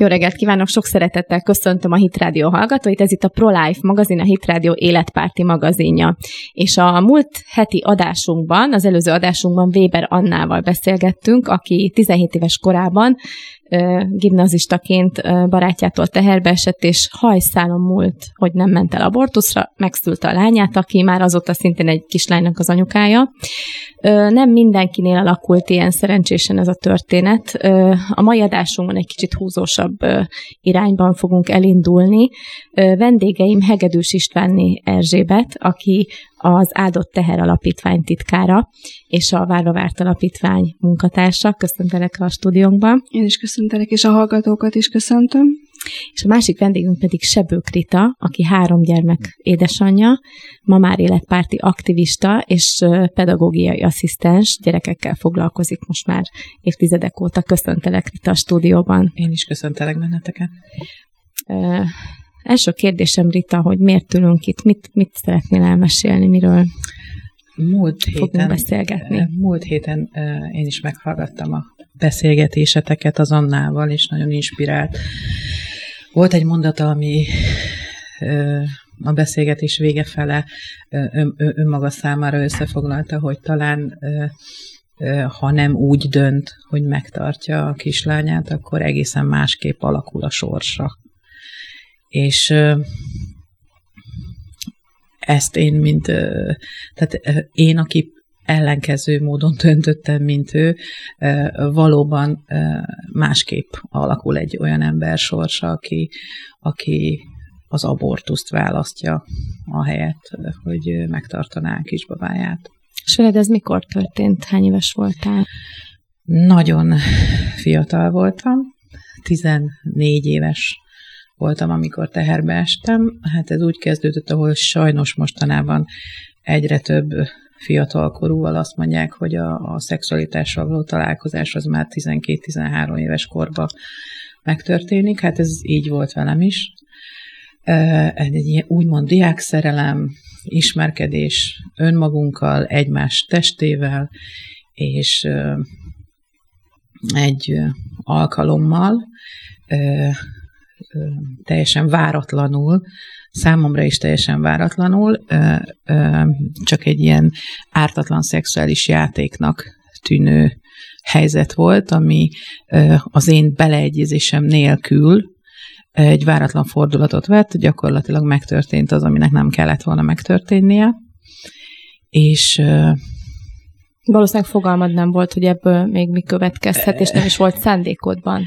Jó reggelt kívánok, sok szeretettel köszöntöm a Hit Radio hallgatóit. Ez itt a ProLife magazin, a Hit Radio életpárti magazinja. És a múlt heti adásunkban, az előző adásunkban Weber Annával beszélgettünk, aki 17 éves korában gimnazistaként barátjától teherbe esett, és hajszálon múlt, hogy nem ment el abortuszra, megszülte a lányát, aki már azóta szintén egy kislánynak az anyukája. Nem mindenkinél alakult ilyen szerencsésen ez a történet. A mai adásunkban egy kicsit húzósabb irányban fogunk elindulni. Vendégeim Hegedűs Istvánné Erzsébet, aki az Áldott Teher Alapítvány titkára, és a Várva Várt Alapítvány munkatársa. Köszöntelek a stúdiónkban. Én is köszöntelek, és a hallgatókat is köszöntöm. És a másik vendégünk pedig Sebők Rita, aki három gyermek édesanyja, ma már életpárti aktivista és pedagógiai asszisztens, gyerekekkel foglalkozik most már évtizedek óta. Köszöntelek Rita a stúdióban. Én is köszöntelek benneteket. Első kérdésem, Rita, hogy miért ülünk itt, mit, mit szeretnél elmesélni, miről múlt héten, beszélgetni? Múlt héten én is meghallgattam a beszélgetéseteket az Annával, és nagyon inspirált. Volt egy mondata, ami a beszélgetés vége fele ön, önmaga számára összefoglalta, hogy talán ha nem úgy dönt, hogy megtartja a kislányát, akkor egészen másképp alakul a sorsa. És ezt én, mint, tehát én, aki ellenkező módon döntöttem, mint ő, valóban másképp alakul egy olyan ember sorsa, aki, aki az abortuszt választja a helyet, hogy megtartaná a kisbabáját. És veled ez mikor történt? Hány éves voltál? Nagyon fiatal voltam, 14 éves voltam, amikor teherbe estem. Hát ez úgy kezdődött, ahol sajnos mostanában egyre több fiatalkorúval azt mondják, hogy a, a szexualitással való találkozás az már 12-13 éves korban megtörténik. Hát ez így volt velem is. Egy úgymond diákszerelem, ismerkedés önmagunkkal, egymás testével, és egy alkalommal teljesen váratlanul, számomra is teljesen váratlanul, csak egy ilyen ártatlan szexuális játéknak tűnő helyzet volt, ami az én beleegyezésem nélkül egy váratlan fordulatot vett, gyakorlatilag megtörtént az, aminek nem kellett volna megtörténnie, és Valószínűleg fogalmad nem volt, hogy ebből még mi következhet, és nem is volt szándékodban.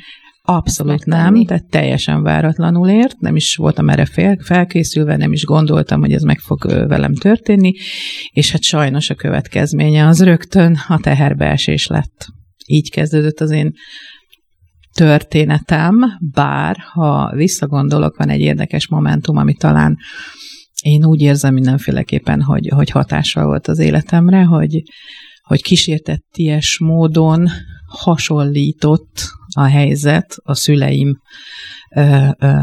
Abszolút nem, tehát teljesen váratlanul ért, nem is voltam erre fél, felkészülve, nem is gondoltam, hogy ez meg fog velem történni, és hát sajnos a következménye az rögtön a teherbeesés lett. Így kezdődött az én történetem, bár ha visszagondolok, van egy érdekes momentum, ami talán én úgy érzem mindenféleképpen, hogy, hogy hatással volt az életemre, hogy, hogy kísértetties módon hasonlított a helyzet a szüleim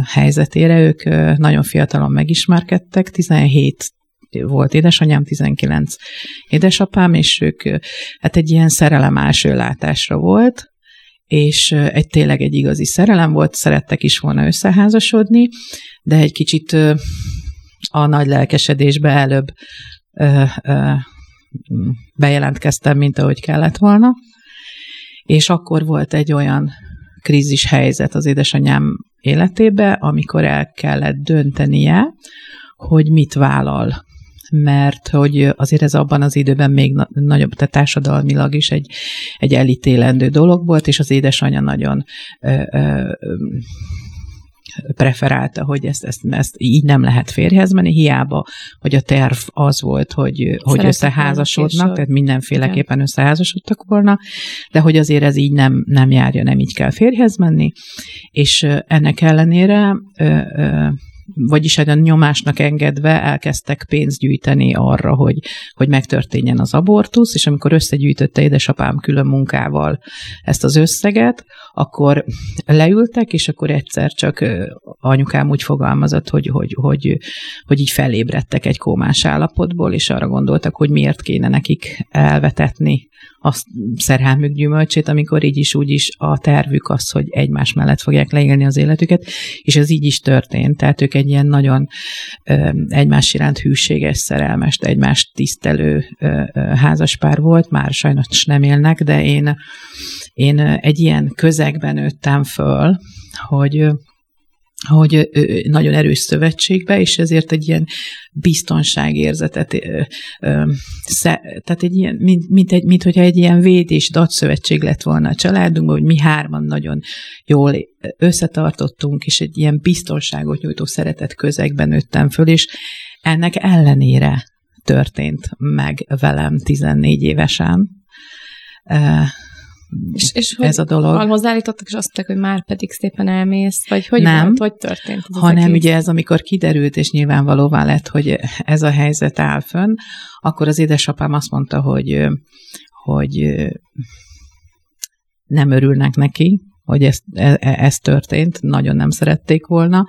helyzetére. Ők nagyon fiatalon megismerkedtek, 17 volt édesanyám, 19 édesapám, és ők hát egy ilyen szerelem első látásra volt, és egy tényleg egy igazi szerelem volt, szerettek is volna összeházasodni, de egy kicsit a nagy lelkesedésbe előbb bejelentkeztem, mint ahogy kellett volna és akkor volt egy olyan krízis helyzet az édesanyám életébe, amikor el kellett döntenie, hogy mit vállal. Mert hogy azért ez abban az időben még nagyobb, tehát társadalmilag is egy, egy elítélendő dolog volt, és az édesanyja nagyon ö, ö, preferálta, hogy ezt, ezt, ezt így nem lehet férjhez menni, hiába, hogy a terv az volt, hogy, hogy összeházasodnak, tehát mindenféleképpen Igen. összeházasodtak volna, de hogy azért ez így nem, nem járja, nem így kell férjhez menni, és ennek ellenére ö, ö, vagyis egy nyomásnak engedve elkezdtek pénzt gyűjteni arra, hogy, hogy megtörténjen az abortusz, és amikor összegyűjtötte édesapám külön munkával ezt az összeget, akkor leültek, és akkor egyszer csak anyukám úgy fogalmazott, hogy, hogy, hogy, hogy így felébredtek egy kómás állapotból, és arra gondoltak, hogy miért kéne nekik elvetetni a szerelmük gyümölcsét, amikor így is úgy is a tervük az, hogy egymás mellett fogják leélni az életüket, és ez így is történt. Tehát ők egy ilyen nagyon ö, egymás iránt hűséges, szerelmes, egymást tisztelő ö, ö, házaspár volt, már sajnos nem élnek, de én, én egy ilyen közegben nőttem föl, hogy hogy nagyon erős szövetségbe, és ezért egy ilyen biztonságérzetet, tehát egy ilyen, mint, mint, egy, mint hogyha egy ilyen véd és datszövetség lett volna a családunkban, hogy mi hárman nagyon jól összetartottunk, és egy ilyen biztonságot nyújtó szeretet közegben nőttem föl, és ennek ellenére történt meg velem 14 évesen és, és ez a dolog. hozzáállítottak, és azt mondták, hogy már pedig szépen elmész, vagy hogy nem, volt, hogy történt? Ez hanem ugye ez, amikor kiderült, és nyilvánvalóvá lett, hogy ez a helyzet áll fönn, akkor az édesapám azt mondta, hogy, hogy nem örülnek neki, hogy ez, ez, ez történt, nagyon nem szerették volna,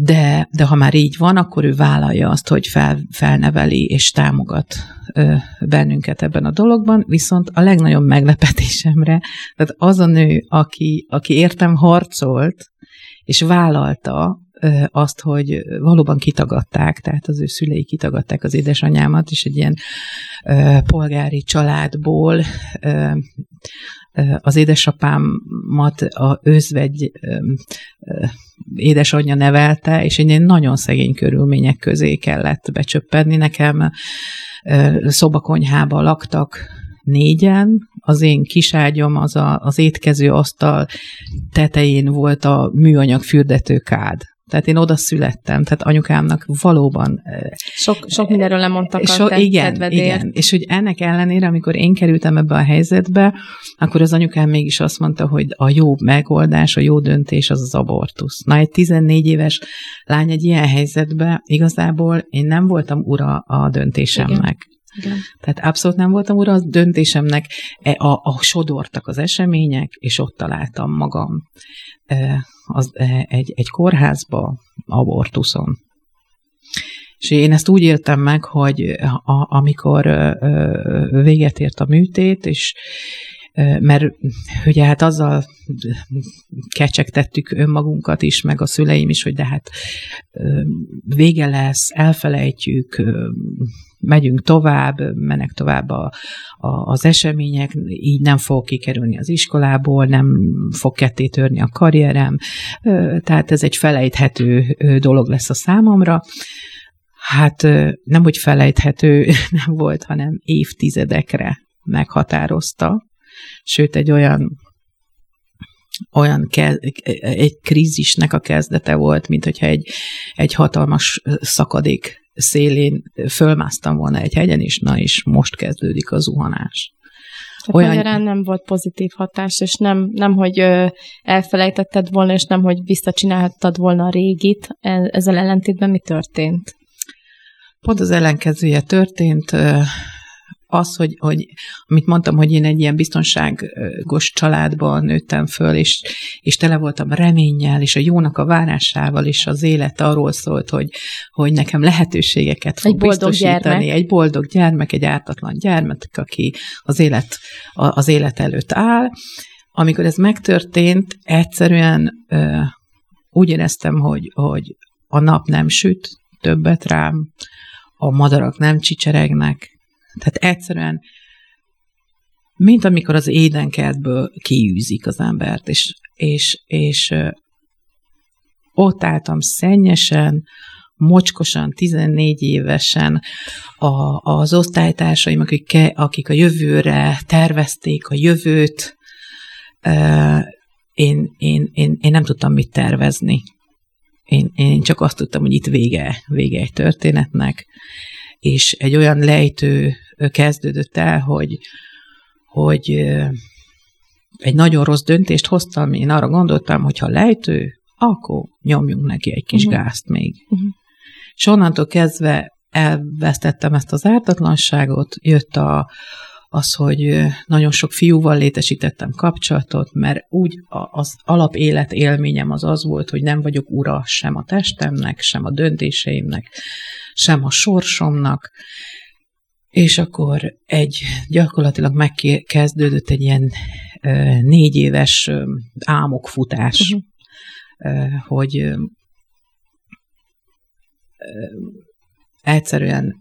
de, de ha már így van, akkor ő vállalja azt, hogy fel, felneveli és támogat ö, bennünket ebben a dologban, viszont a legnagyobb meglepetésemre, tehát az a nő, aki, aki értem harcolt, és vállalta azt, hogy valóban kitagadták, tehát az ő szülei kitagadták az édesanyámat, és egy ilyen ö, polgári családból ö, az édesapámat a özvegy édesanyja nevelte, és egy nagyon szegény körülmények közé kellett becsöppenni. Nekem szobakonyhába laktak négyen, az én kiságyom az a, az étkező asztal tetején volt a műanyag fürdetőkád. Tehát én oda születtem, tehát anyukámnak valóban... Sok, sok mindenről lemondtak so, a te igen, igen, és hogy ennek ellenére, amikor én kerültem ebbe a helyzetbe, akkor az anyukám mégis azt mondta, hogy a jó megoldás, a jó döntés az az abortusz. Na, egy 14 éves lány egy ilyen helyzetbe, igazából én nem voltam ura a döntésemnek. Igen. Igen. Tehát abszolút nem voltam ura a döntésemnek, e, a, a sodortak az események, és ott találtam magam az, egy, egy kórházba abortuszon. És én ezt úgy éltem meg, hogy a, amikor véget ért a műtét, és mert ugye hát azzal kecsegtettük önmagunkat is, meg a szüleim is, hogy de hát vége lesz, elfelejtjük, megyünk tovább, menek tovább a, a, az események, így nem fog kikerülni az iskolából, nem fog ketté törni a karrierem, tehát ez egy felejthető dolog lesz a számomra. Hát nem, hogy felejthető nem volt, hanem évtizedekre meghatározta, sőt egy olyan olyan ke- egy krízisnek a kezdete volt, mint hogyha egy, egy hatalmas szakadék szélén fölmásztam volna egy hegyen, és na, és most kezdődik a zuhanás. Tehát olyan... magyarán nem volt pozitív hatás, és nem, nem hogy elfelejtetted volna, és nem, hogy visszacsinálhattad volna a régit. E, ezzel ellentétben mi történt? Pont az ellenkezője történt az, hogy, hogy amit mondtam, hogy én egy ilyen biztonságos családban nőttem föl, és, és tele voltam reménnyel, és a jónak a várásával, és az élet arról szólt, hogy, hogy nekem lehetőségeket fog egy boldog biztosítani. Gyermek. Egy boldog gyermek, egy ártatlan gyermek, aki az élet, az élet előtt áll. Amikor ez megtörtént, egyszerűen ö, úgy éreztem, hogy, hogy a nap nem süt többet rám, a madarak nem csicseregnek, tehát egyszerűen, mint amikor az édenkertből kiűzik az embert, és, és, és ott álltam szennyesen, mocskosan, 14 évesen a, az osztálytársaim, akik, akik a jövőre tervezték a jövőt, én, én, én, én nem tudtam mit tervezni. Én, én csak azt tudtam, hogy itt vége, vége egy történetnek, és egy olyan lejtő kezdődött el, hogy, hogy egy nagyon rossz döntést hoztam, én arra gondoltam, hogy ha lejtő, akkor nyomjunk neki egy kis uh-huh. gázt még. Uh-huh. És onnantól kezdve elvesztettem ezt az ártatlanságot, jött a, az, hogy nagyon sok fiúval létesítettem kapcsolatot, mert úgy az alapélet élményem az az volt, hogy nem vagyok ura sem a testemnek, sem a döntéseimnek, sem a sorsomnak, És akkor egy, gyakorlatilag megkezdődött egy ilyen négy éves álmokfutás, uh-huh. hogy egyszerűen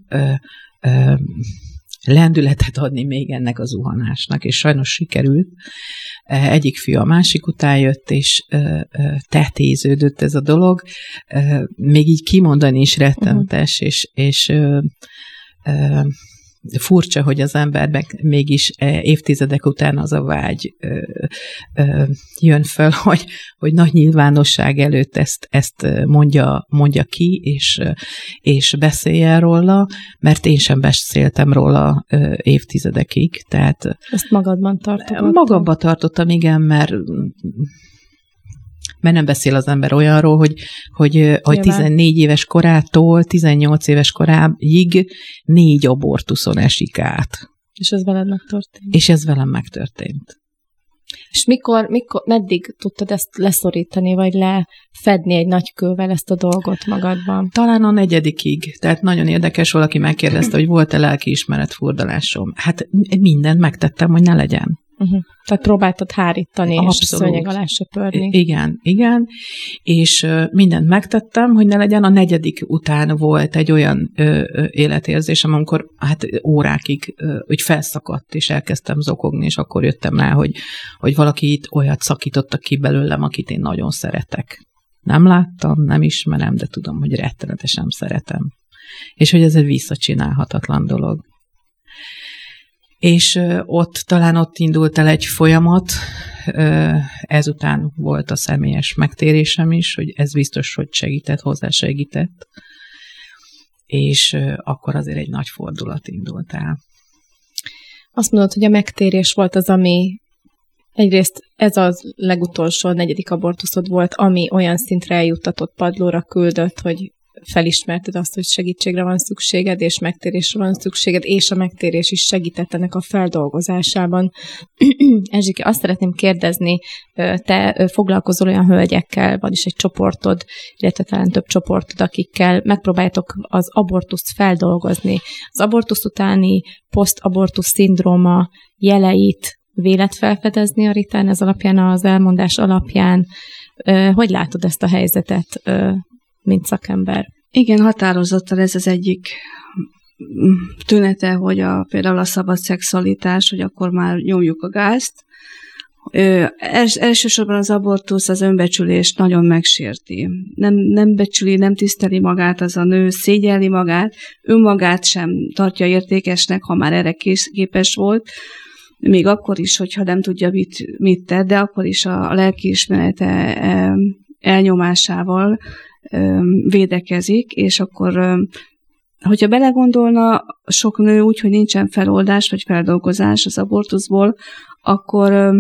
lendületet adni még ennek a zuhanásnak, és sajnos sikerült. Egyik fiú a másik után jött, és tetéződött ez a dolog. Még így kimondani is rettentes, uh-huh. és, és furcsa, hogy az emberben mégis e, évtizedek után az a vágy ö, ö, jön föl, hogy, hogy nagy nyilvánosság előtt ezt, ezt mondja, mondja ki, és, és beszéljen róla, mert én sem beszéltem róla évtizedekig. Tehát ezt magadban tartottam? Magamban tartottam, igen, mert mert nem beszél az ember olyanról, hogy, hogy, hogy 14 éves korától 18 éves koráig négy abortuszon esik át. És ez veled megtörtént? És ez velem megtörtént. És mikor, mikor, meddig tudtad ezt leszorítani, vagy lefedni egy nagy kővel ezt a dolgot magadban? Talán a negyedikig. Tehát nagyon érdekes, valaki megkérdezte, hogy volt-e lelkiismeret furdalásom. Hát mindent megtettem, hogy ne legyen. Uh-huh. Tehát próbáltad hárítani, Abszolút. és szőnyeg alá söpörni. Igen, igen, és mindent megtettem, hogy ne legyen. A negyedik után volt egy olyan ö, ö, életérzésem, amikor hát órákig ö, úgy felszakadt, és elkezdtem zokogni, és akkor jöttem rá, hogy, hogy valaki itt olyat szakítottak ki belőlem, akit én nagyon szeretek. Nem láttam, nem ismerem, de tudom, hogy rettenetesen szeretem. És hogy ez egy visszacsinálhatatlan dolog és ott talán ott indult el egy folyamat, ezután volt a személyes megtérésem is, hogy ez biztos, hogy segített, hozzásegített, és akkor azért egy nagy fordulat indult el. Azt mondod, hogy a megtérés volt az, ami egyrészt ez az legutolsó, negyedik abortuszod volt, ami olyan szintre eljuttatott padlóra küldött, hogy felismerted azt, hogy segítségre van szükséged, és megtérésre van szükséged, és a megtérés is segített ennek a feldolgozásában. Ezsike, azt szeretném kérdezni, te foglalkozol olyan hölgyekkel, vagyis egy csoportod, illetve talán több csoportod, akikkel megpróbáljátok az abortuszt feldolgozni. Az abortusz utáni posztabortusz szindróma jeleit vélet felfedezni a ritán, ez alapján, az elmondás alapján. Hogy látod ezt a helyzetet? Mint szakember. Igen, határozottan ez az egyik tünete, hogy a, például a szabad szexualitás, hogy akkor már nyomjuk a gázt. Ö, els, elsősorban az abortusz az önbecsülést nagyon megsérti. Nem, nem becsüli, nem tiszteli magát az a nő, szégyelli magát, önmagát sem tartja értékesnek, ha már erre képes volt, még akkor is, hogyha nem tudja, mit, mit tett, de akkor is a, a lelkiismerete elnyomásával védekezik, és akkor hogyha belegondolna sok nő úgy, hogy nincsen feloldás vagy feldolgozás az abortuszból, akkor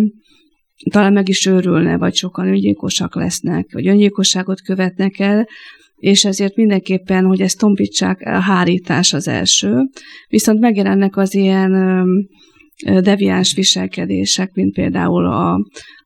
talán meg is őrülne, vagy sokan öngyilkosak lesznek, vagy öngyilkosságot követnek el, és ezért mindenképpen, hogy ezt tompítsák, a hárítás az első. Viszont megjelennek az ilyen deviáns viselkedések, mint például a,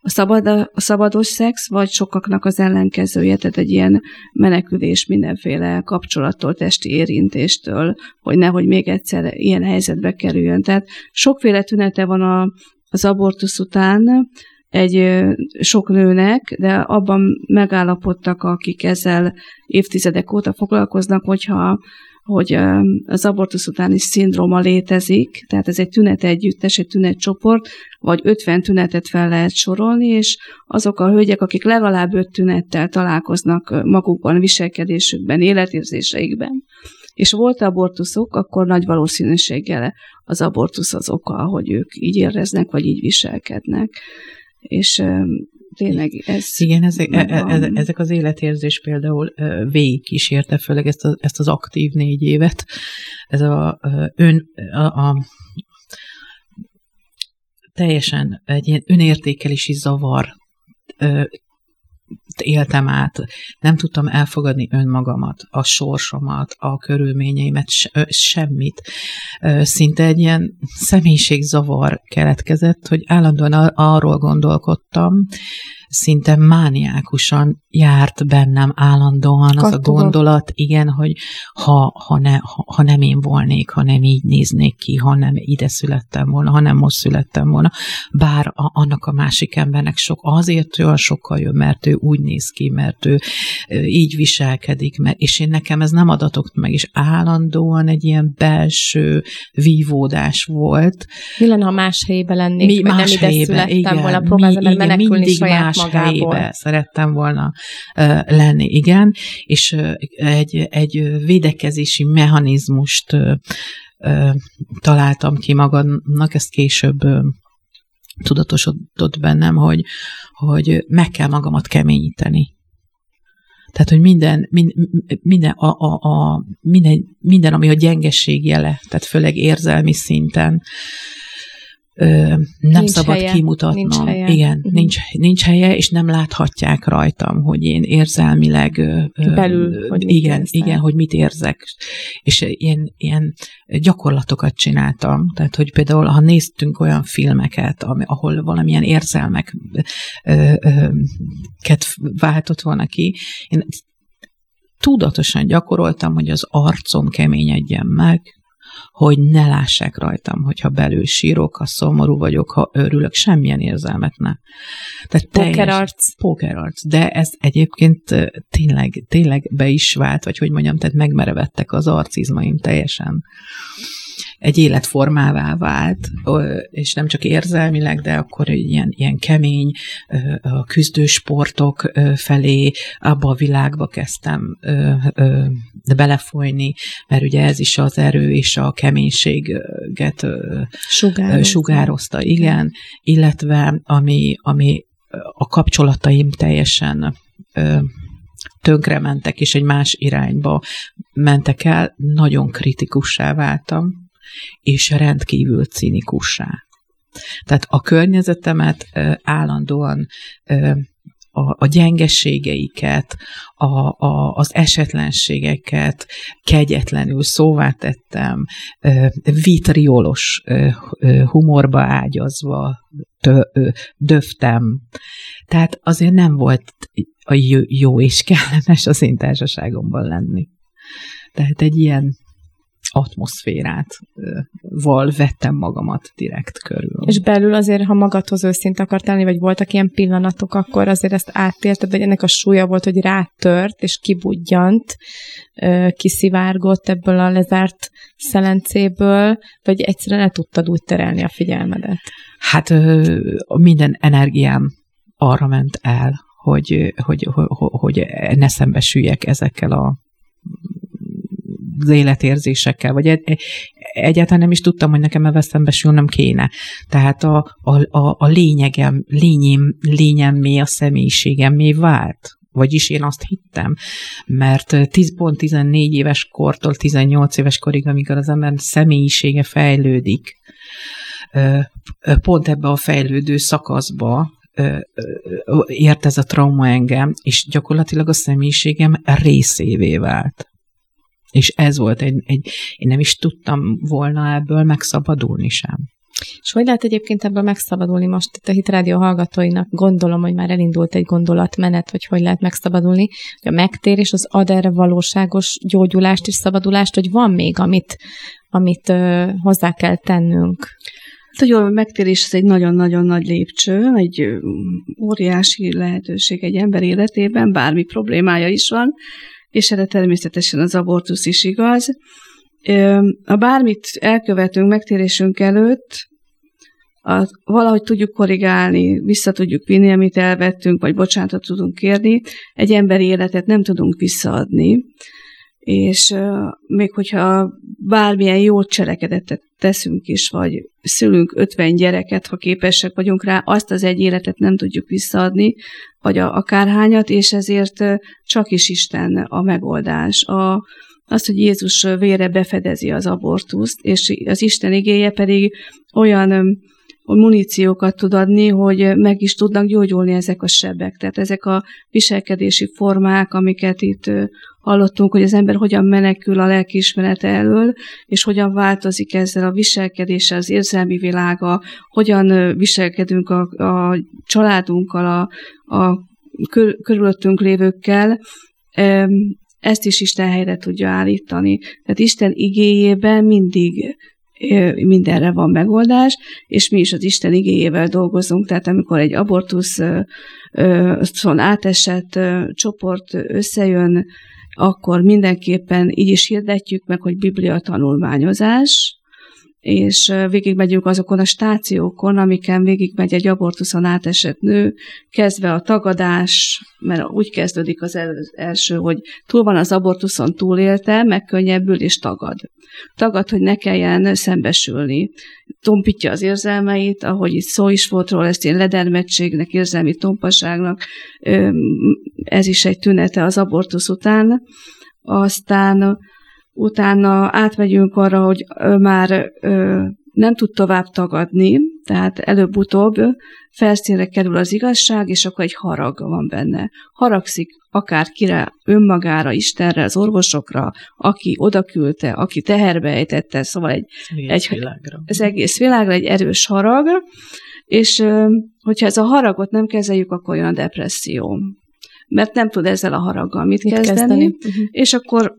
a, szabad, a szabados szex, vagy sokaknak az ellenkezője, tehát egy ilyen menekülés mindenféle kapcsolattól, testi érintéstől, hogy nehogy még egyszer ilyen helyzetbe kerüljön. Tehát sokféle tünete van a, az abortusz után, egy sok nőnek, de abban megállapodtak, akik ezzel évtizedek óta foglalkoznak, hogyha hogy az abortusz utáni szindróma létezik, tehát ez egy tünet együttes, egy tünetcsoport, vagy 50 tünetet fel lehet sorolni, és azok a hölgyek, akik legalább 5 tünettel találkoznak magukban, viselkedésükben, életérzéseikben, és volt abortuszok, akkor nagy valószínűséggel az abortusz az oka, hogy ők így éreznek, vagy így viselkednek. És tényleg ez... Igen, ezek, e, e, ezek az életérzés például végig kísérte, főleg ezt, a, ezt az aktív négy évet. Ez a ön, a, a teljesen egy ilyen önértékelési zavar éltem át, nem tudtam elfogadni önmagamat, a sorsomat, a körülményeimet, semmit. Szinte egy ilyen személyiségzavar keletkezett, hogy állandóan arról gondolkodtam, szinte mániákusan járt bennem állandóan az Kattogott. a gondolat, igen, hogy ha, ha, ne, ha, ha nem én volnék, ha nem így néznék ki, ha nem ide születtem volna, ha nem most születtem volna, bár a, annak a másik embernek sok, azért olyan sokkal jobb, mert ő úgy néz ki, mert ő így viselkedik, mert, és én nekem ez nem adatott meg, és állandóan egy ilyen belső vívódás volt, Mi lenne, ha más helyébe lennék, mi más nem ide helyébe, születtem igen, volna, próbáltam mi, igen, mindig saját más magából. szerettem volna lenni, igen, és egy, egy védekezési mechanizmust találtam ki magamnak, ezt később tudatosodott bennem, hogy, hogy meg kell magamat keményíteni. Tehát, hogy minden, minden, a, a, a, minden, minden, ami a gyengeség jele, tehát főleg érzelmi szinten, ö, nem Nincs szabad helye, kimutatnom. nincs helye. Igen, Mhm. nincs, nincs helye, és nem láthatják rajtam, hogy én érzelmileg ö, Belül, hogy igen, érzel. igen, hogy mit érzek. És ilyen, ilyen gyakorlatokat csináltam. Tehát, hogy például, ha néztünk olyan filmeket, ami, ahol valamilyen érzelmek ö, ö, ket váltott volna ki, én tudatosan gyakoroltam, hogy az arcom keményedjen meg, hogy ne lássák rajtam, hogyha belül sírok, ha szomorú vagyok, ha örülök, semmilyen érzelmet ne. Tehát Pókerarc. Pókerarc. De ez egyébként tényleg, tényleg be is vált, vagy hogy mondjam, tehát megmerevettek az arcizmaim teljesen. Egy életformává vált, és nem csak érzelmileg, de akkor ilyen, ilyen kemény a küzdősportok felé, abba a világba kezdtem belefolyni, mert ugye ez is az erő és a keménységet ö, Sugározza. sugározta, igen, illetve ami, ami a kapcsolataim teljesen ö, tönkrementek, és egy más irányba mentek el, nagyon kritikussá váltam, és rendkívül cinikussá. Tehát a környezetemet állandóan a, a gyengeségeiket, a, a, az esetlenségeket kegyetlenül szóvá tettem, vitriolos humorba ágyazva döftem. Tehát azért nem volt a jó, és kellemes az én társaságomban lenni. Tehát egy ilyen atmoszférát val vettem magamat direkt körül. És belül azért, ha magadhoz őszinte akartál lenni, vagy voltak ilyen pillanatok, akkor azért ezt átélted, vagy ennek a súlya volt, hogy rátört, és kibudjant, kiszivárgott ebből a lezárt szelencéből, vagy egyszerűen le tudtad úgy terelni a figyelmedet? Hát minden energiám arra ment el, hogy, hogy, hogy, hogy ne szembesüljek ezekkel a az életérzésekkel, vagy egy, egyáltalán nem is tudtam, hogy nekem ebben szembesülnöm kéne. Tehát a, a, a, a lényegem, lényem, lényemmé, a személyiségemmé vált. Vagyis én azt hittem, mert 10, pont 14 éves kortól 18 éves korig, amikor az ember személyisége fejlődik, pont ebbe a fejlődő szakaszba ért ez a trauma engem, és gyakorlatilag a személyiségem részévé vált. És ez volt egy, egy, én nem is tudtam volna ebből megszabadulni sem. És hogy lehet egyébként ebből megszabadulni most itt a Hitrádió hallgatóinak? Gondolom, hogy már elindult egy gondolatmenet, hogy hogy lehet megszabadulni, a megtérés az ad erre valóságos gyógyulást és szabadulást, hogy van még, amit, amit ö, hozzá kell tennünk. Hát, hogy a megtérés ez egy nagyon-nagyon nagy lépcső, egy óriási lehetőség egy ember életében, bármi problémája is van, és erre természetesen az abortusz is igaz. Ha bármit elkövetünk megtérésünk előtt, a, valahogy tudjuk korrigálni, vissza tudjuk vinni, amit elvettünk, vagy bocsánatot tudunk kérni, egy emberi életet nem tudunk visszaadni, és még hogyha bármilyen jó cselekedetet teszünk is, vagy szülünk 50 gyereket, ha képesek vagyunk rá, azt az egy életet nem tudjuk visszaadni, vagy a, akárhányat, és ezért csak is Isten a megoldás. A, az, hogy Jézus vére befedezi az abortuszt, és az Isten igéje pedig olyan muníciókat tud adni, hogy meg is tudnak gyógyulni ezek a sebek. Tehát ezek a viselkedési formák, amiket itt hallottunk, hogy az ember hogyan menekül a lelkiismerete elől, és hogyan változik ezzel a viselkedéssel, az érzelmi világa, hogyan viselkedünk a, a családunkkal, a, a kör, körülöttünk lévőkkel, ezt is Isten helyre tudja állítani. Tehát Isten igéjében mindig mindenre van megoldás, és mi is az Isten igéjével dolgozunk, tehát amikor egy abortusz szóval átesett csoport összejön, akkor mindenképpen így is hirdetjük meg, hogy biblia tanulmányozás, és végigmegyünk azokon a stációkon, amiken végigmegy egy abortuszon átesett nő, kezdve a tagadás, mert úgy kezdődik az első, hogy túl van az abortuszon, túlélte, megkönnyebbül és tagad. Tagad, hogy ne kelljen szembesülni. Tompítja az érzelmeit, ahogy itt szó is volt róla, ezt én ledermettségnek, érzelmi tompaságnak, ez is egy tünete az abortusz után. Aztán utána átmegyünk arra, hogy már nem tud tovább tagadni, tehát előbb-utóbb felszínre kerül az igazság, és akkor egy harag van benne. Haragszik akár kire, önmagára, Istenre, az orvosokra, aki odaküldte, aki teherbe ejtette, szóval egy, egész egy, világra. az egész világra egy erős harag, és hogyha ez a haragot nem kezeljük, akkor jön a depresszió. Mert nem tud ezzel a haraggal mit, mit kezdeni, kezdeni. Uh-huh. és akkor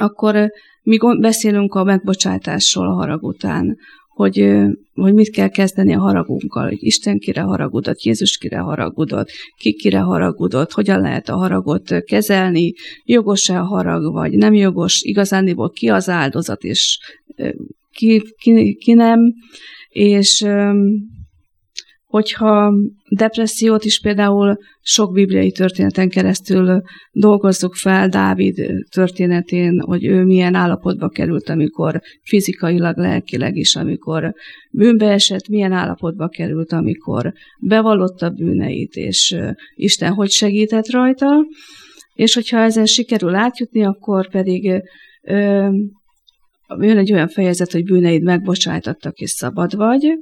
akkor mi beszélünk a megbocsátásról a harag után, hogy, hogy mit kell kezdeni a haragunkkal, hogy Isten kire haragudott, Jézus kire haragudott, ki kire haragudott, hogyan lehet a haragot kezelni, jogos-e a harag, vagy nem jogos, igazániból ki az áldozat, és ki, ki, ki nem, és hogyha depressziót is például sok bibliai történeten keresztül dolgozzuk fel, Dávid történetén, hogy ő milyen állapotba került, amikor fizikailag, lelkileg is, amikor bűnbe esett, milyen állapotba került, amikor bevallotta bűneit, és Isten hogy segített rajta, és hogyha ezen sikerül átjutni, akkor pedig ö, jön egy olyan fejezet, hogy bűneid megbocsájtottak, és szabad vagy,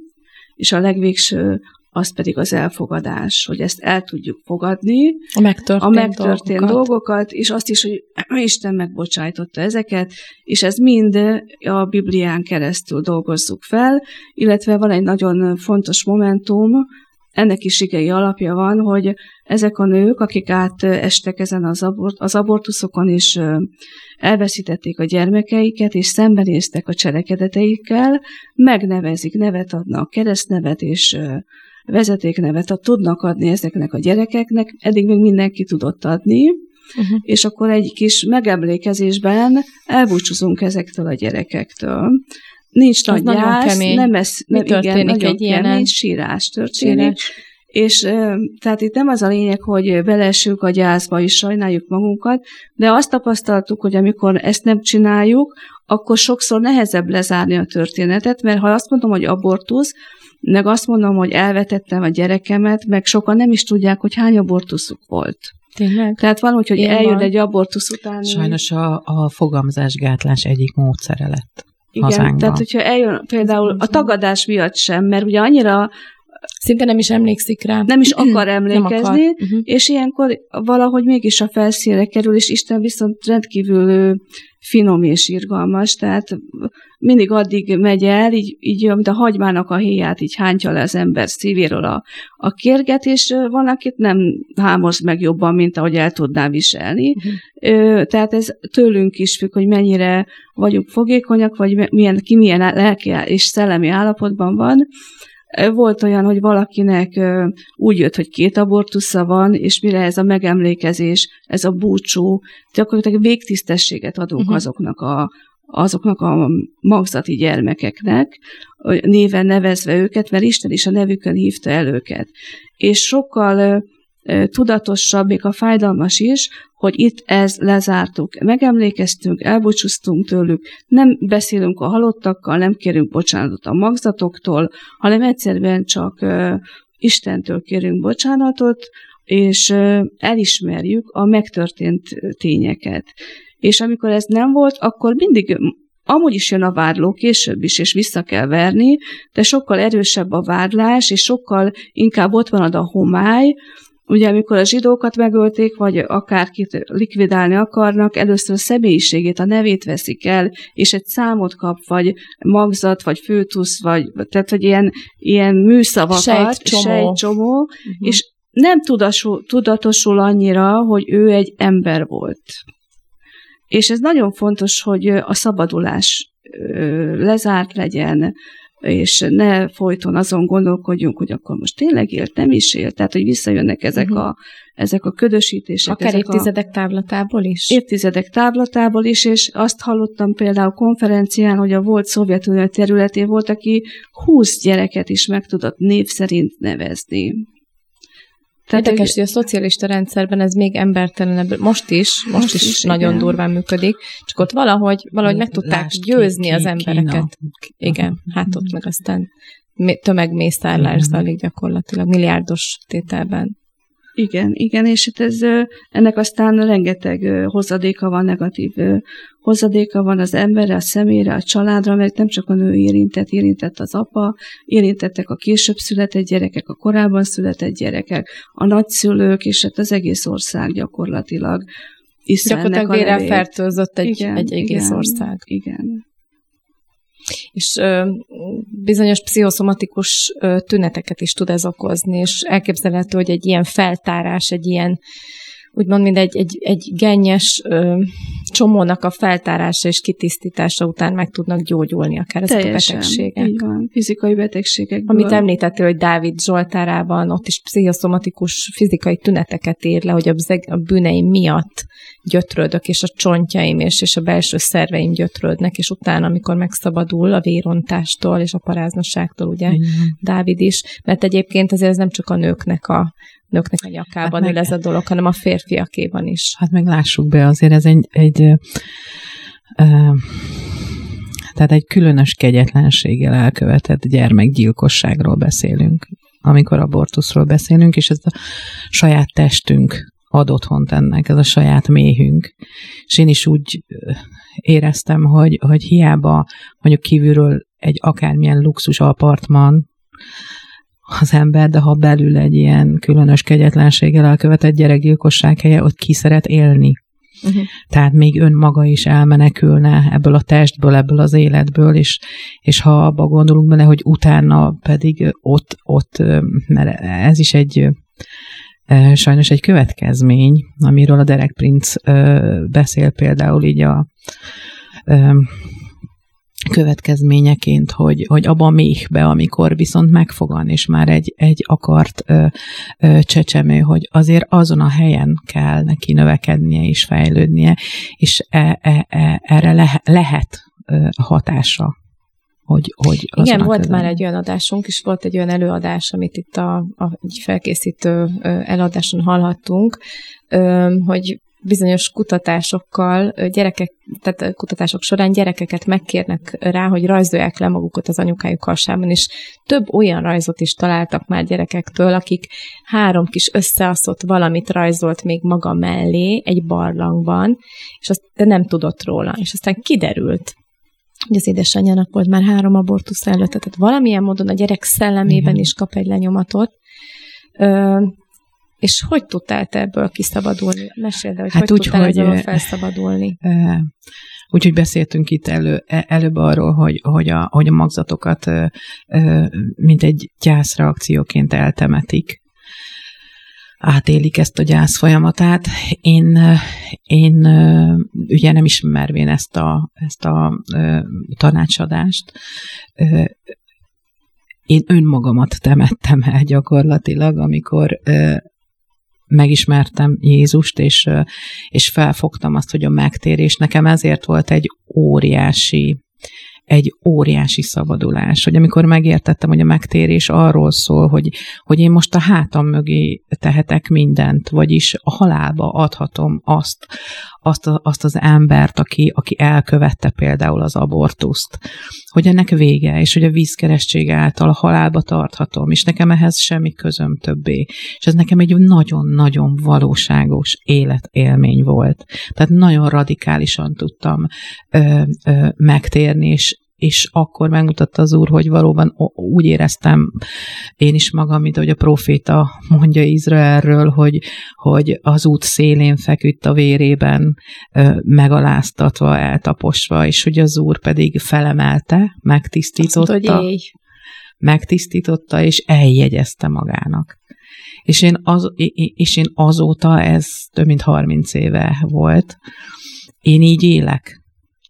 és a legvégső az pedig az elfogadás, hogy ezt el tudjuk fogadni, a megtörtént, a megtörtént dolgokat. dolgokat, és azt is, hogy Isten megbocsájtotta ezeket, és ez mind a Biblián keresztül dolgozzuk fel, illetve van egy nagyon fontos momentum, ennek is igei alapja van, hogy ezek a nők, akik átestek ezen az, abort, az abortuszokon, és elveszítették a gyermekeiket, és szembenéztek a cselekedeteikkel, megnevezik, nevet adnak, keresztnevet, és vezetéknevet tudnak adni ezeknek a gyerekeknek, eddig még mindenki tudott adni, uh-huh. és akkor egy kis megemlékezésben elbúcsúzunk ezektől a gyerekektől. Nincs nagy gyász, kemény. nem ez, nem, Mi történik igen, nagyon egy kemény, ilyen sírás történik. Sírás. És tehát itt nem az a lényeg, hogy belesünk a gyászba és sajnáljuk magunkat, de azt tapasztaltuk, hogy amikor ezt nem csináljuk, akkor sokszor nehezebb lezárni a történetet, mert ha azt mondom, hogy abortusz, meg azt mondom, hogy elvetettem a gyerekemet, meg sokan nem is tudják, hogy hány abortuszuk volt. Tényleg? Tehát van, hogy, hogy eljön van. egy abortusz után. Sajnos a, a fogamzásgátlás egyik módszere lett. Igen, hazánkban. tehát hogyha eljön például a tagadás miatt sem, mert ugye annyira Szinte nem is emlékszik rá. Nem is akar emlékezni, akar. Uh-huh. és ilyenkor valahogy mégis a felszínre kerül, és Isten viszont rendkívül finom és irgalmas, tehát mindig addig megy el, így, így mint a hagymának a héját, így hántja le az ember szívéről a, a kérget, és van, akit nem hámoz meg jobban, mint ahogy el tudná viselni. Uh-huh. Tehát ez tőlünk is függ, hogy mennyire vagyunk fogékonyak, vagy milyen, ki milyen lelki és szellemi állapotban van. Volt olyan, hogy valakinek úgy jött, hogy két abortusza van, és mire ez a megemlékezés, ez a búcsú, gyakorlatilag végtisztességet adunk uh-huh. azoknak a, azoknak a magzati gyermekeknek, néven nevezve őket, mert Isten is a nevükön hívta el őket. És sokkal tudatosabb, még a fájdalmas is, hogy itt ez lezártuk. Megemlékeztünk, elbúcsúztunk tőlük, nem beszélünk a halottakkal, nem kérünk bocsánatot a magzatoktól, hanem egyszerűen csak Istentől kérünk bocsánatot, és elismerjük a megtörtént tényeket. És amikor ez nem volt, akkor mindig Amúgy is jön a vádló, később is, és vissza kell verni, de sokkal erősebb a vádlás, és sokkal inkább ott van a homály, Ugye, amikor a zsidókat megölték, vagy akárkit likvidálni akarnak, először a személyiségét, a nevét veszik el, és egy számot kap, vagy magzat, vagy főtusz, vagy tehát, hogy ilyen, ilyen műszavakat, Sejtcsomó. sejtcsomó Uh-huh. és nem tudasul, tudatosul annyira, hogy ő egy ember volt. És ez nagyon fontos, hogy a szabadulás lezárt legyen, és ne folyton azon gondolkodjunk, hogy akkor most tényleg élt, nem is élt. Tehát, hogy visszajönnek ezek, Mhm. a, ezek a ködösítések. Akár ezek évtizedek távlatából is? A évtizedek távlatából is, és azt hallottam például konferencián, hogy a volt Szovjetunió területén volt, aki 20 gyereket is meg tudott név szerint nevezni. Érdekes, hogy a szocialista rendszerben ez még embertelenebb, most is, most, Most is, is, nagyon igen. durván működik, csak ott valahogy, valahogy meg tudták Lásd, győzni ki- az ki- embereket. Kína. Igen, hát ott meg aztán mé- tömegmészárlás Igen. zajlik gyakorlatilag, milliárdos tételben. Igen, igen, és itt ez, ö, ennek aztán rengeteg hozadéka van, negatív hozadéka van az emberre, a személyre, a családra, mert nem csak a nő érintett, érintett az apa, érintettek a később született gyerekek, a korábban született gyerekek, a nagyszülők, és hát az egész ország gyakorlatilag ennek Gyakorlatilag vérrel fertőzött egy, Igen, egy egész igen, ország. Igen. És ö, bizonyos pszichoszomatikus tüneteket is tud ez okozni, és elképzelhető, hogy egy ilyen feltárás, egy ilyen úgymond, mint egy, egy, egy gennyes ö, csomónak a feltárása és kitisztítása után meg tudnak gyógyulni akár ezek a betegségek. Így van, fizikai betegségekből. Amit említettél, hogy Dávid Zsoltárában ott is pszichoszomatikus fizikai tüneteket ír le, hogy a, zeg- a bűneim miatt gyötrődök, és a csontjaim és, és a belső szerveim gyötrődnek, és utána, amikor megszabadul a vérontástól és a paráznosságtól, ugye Igen. Dávid is, mert egyébként azért ez nem csak a nőknek a nőknek a nyakában Hát meg- ez a dolog, hanem a férfiakéban is. Hát meg lássuk be, azért ez egy, egy ö, ö, tehát egy különös kegyetlenséggel elkövetett gyermekgyilkosságról beszélünk, amikor abortuszról beszélünk, és ez a saját testünk ad otthont ennek, ez a saját méhünk. És én is úgy éreztem, hogy, hogy hiába mondjuk kívülről egy akármilyen luxus apartman, az ember, de ha belül egy ilyen különös kegyetlenséggel elkövetett gyerekgyilkosság helye, ott ki szeret élni. Uh-huh. Tehát még önmaga is elmenekülne ebből a testből, ebből az életből, és, és ha abba gondolunk bele, hogy utána pedig ott, ott, mert ez is egy sajnos egy következmény, amiről a Derek Prince beszél például így a következményeként, hogy, hogy abba a méhbe, amikor viszont megfogan, és már egy, egy akart ö, ö, csecsemő, hogy azért azon a helyen kell neki növekednie és fejlődnie, és e, e, e, erre le, lehet ö, hatása. Hogy, hogy Igen, volt közel. már egy olyan adásunk, és volt egy olyan előadás, amit itt a, a egy felkészítő eladáson hallhattunk, hogy bizonyos kutatásokkal gyerekek, tehát kutatások során gyerekeket megkérnek rá, hogy rajzolják le magukat az anyukájuk hasában, és több olyan rajzot is találtak már gyerekektől, akik három kis összeaszott valamit rajzolt még maga mellé egy barlangban, és azt de nem tudott róla. És aztán kiderült, hogy az édesanyjának volt már három abortusz előtt, tehát valamilyen módon a gyerek szellemében Igen. is kap egy lenyomatot. Ö, és hogy tudtál te ebből kiszabadulni? Meséld el, hogy hát hogy úgy, tudtál hogy, ebből felszabadulni? Úgyhogy beszéltünk itt elő, előbb arról, hogy, hogy, a, hogy a magzatokat mint egy gyászreakcióként eltemetik átélik ezt a gyász folyamatát. Én, én ugye nem ismervén ezt a, ezt a tanácsadást, én önmagamat temettem el gyakorlatilag, amikor megismertem Jézust, és, és felfogtam azt, hogy a megtérés nekem ezért volt egy óriási egy óriási szabadulás, hogy amikor megértettem, hogy a megtérés arról szól, hogy, hogy én most a hátam mögé tehetek mindent, vagyis a halálba adhatom azt, azt, a, azt az embert, aki, aki elkövette például az abortuszt, hogy ennek vége, és hogy a vízkeresztség által a halálba tarthatom, és nekem ehhez semmi közöm többé. És ez nekem egy nagyon-nagyon valóságos életélmény volt. Tehát nagyon radikálisan tudtam ö, ö, megtérni, és és akkor megmutatta az Úr, hogy valóban úgy éreztem én is magam, mint ahogy a proféta mondja Izraelről, hogy, hogy az út szélén feküdt a vérében, megaláztatva, eltaposva, és hogy az Úr pedig felemelte, megtisztította. Azt mondta, hogy megtisztította, és eljegyezte magának. És én, az, és én azóta, ez több mint 30 éve volt, én így élek.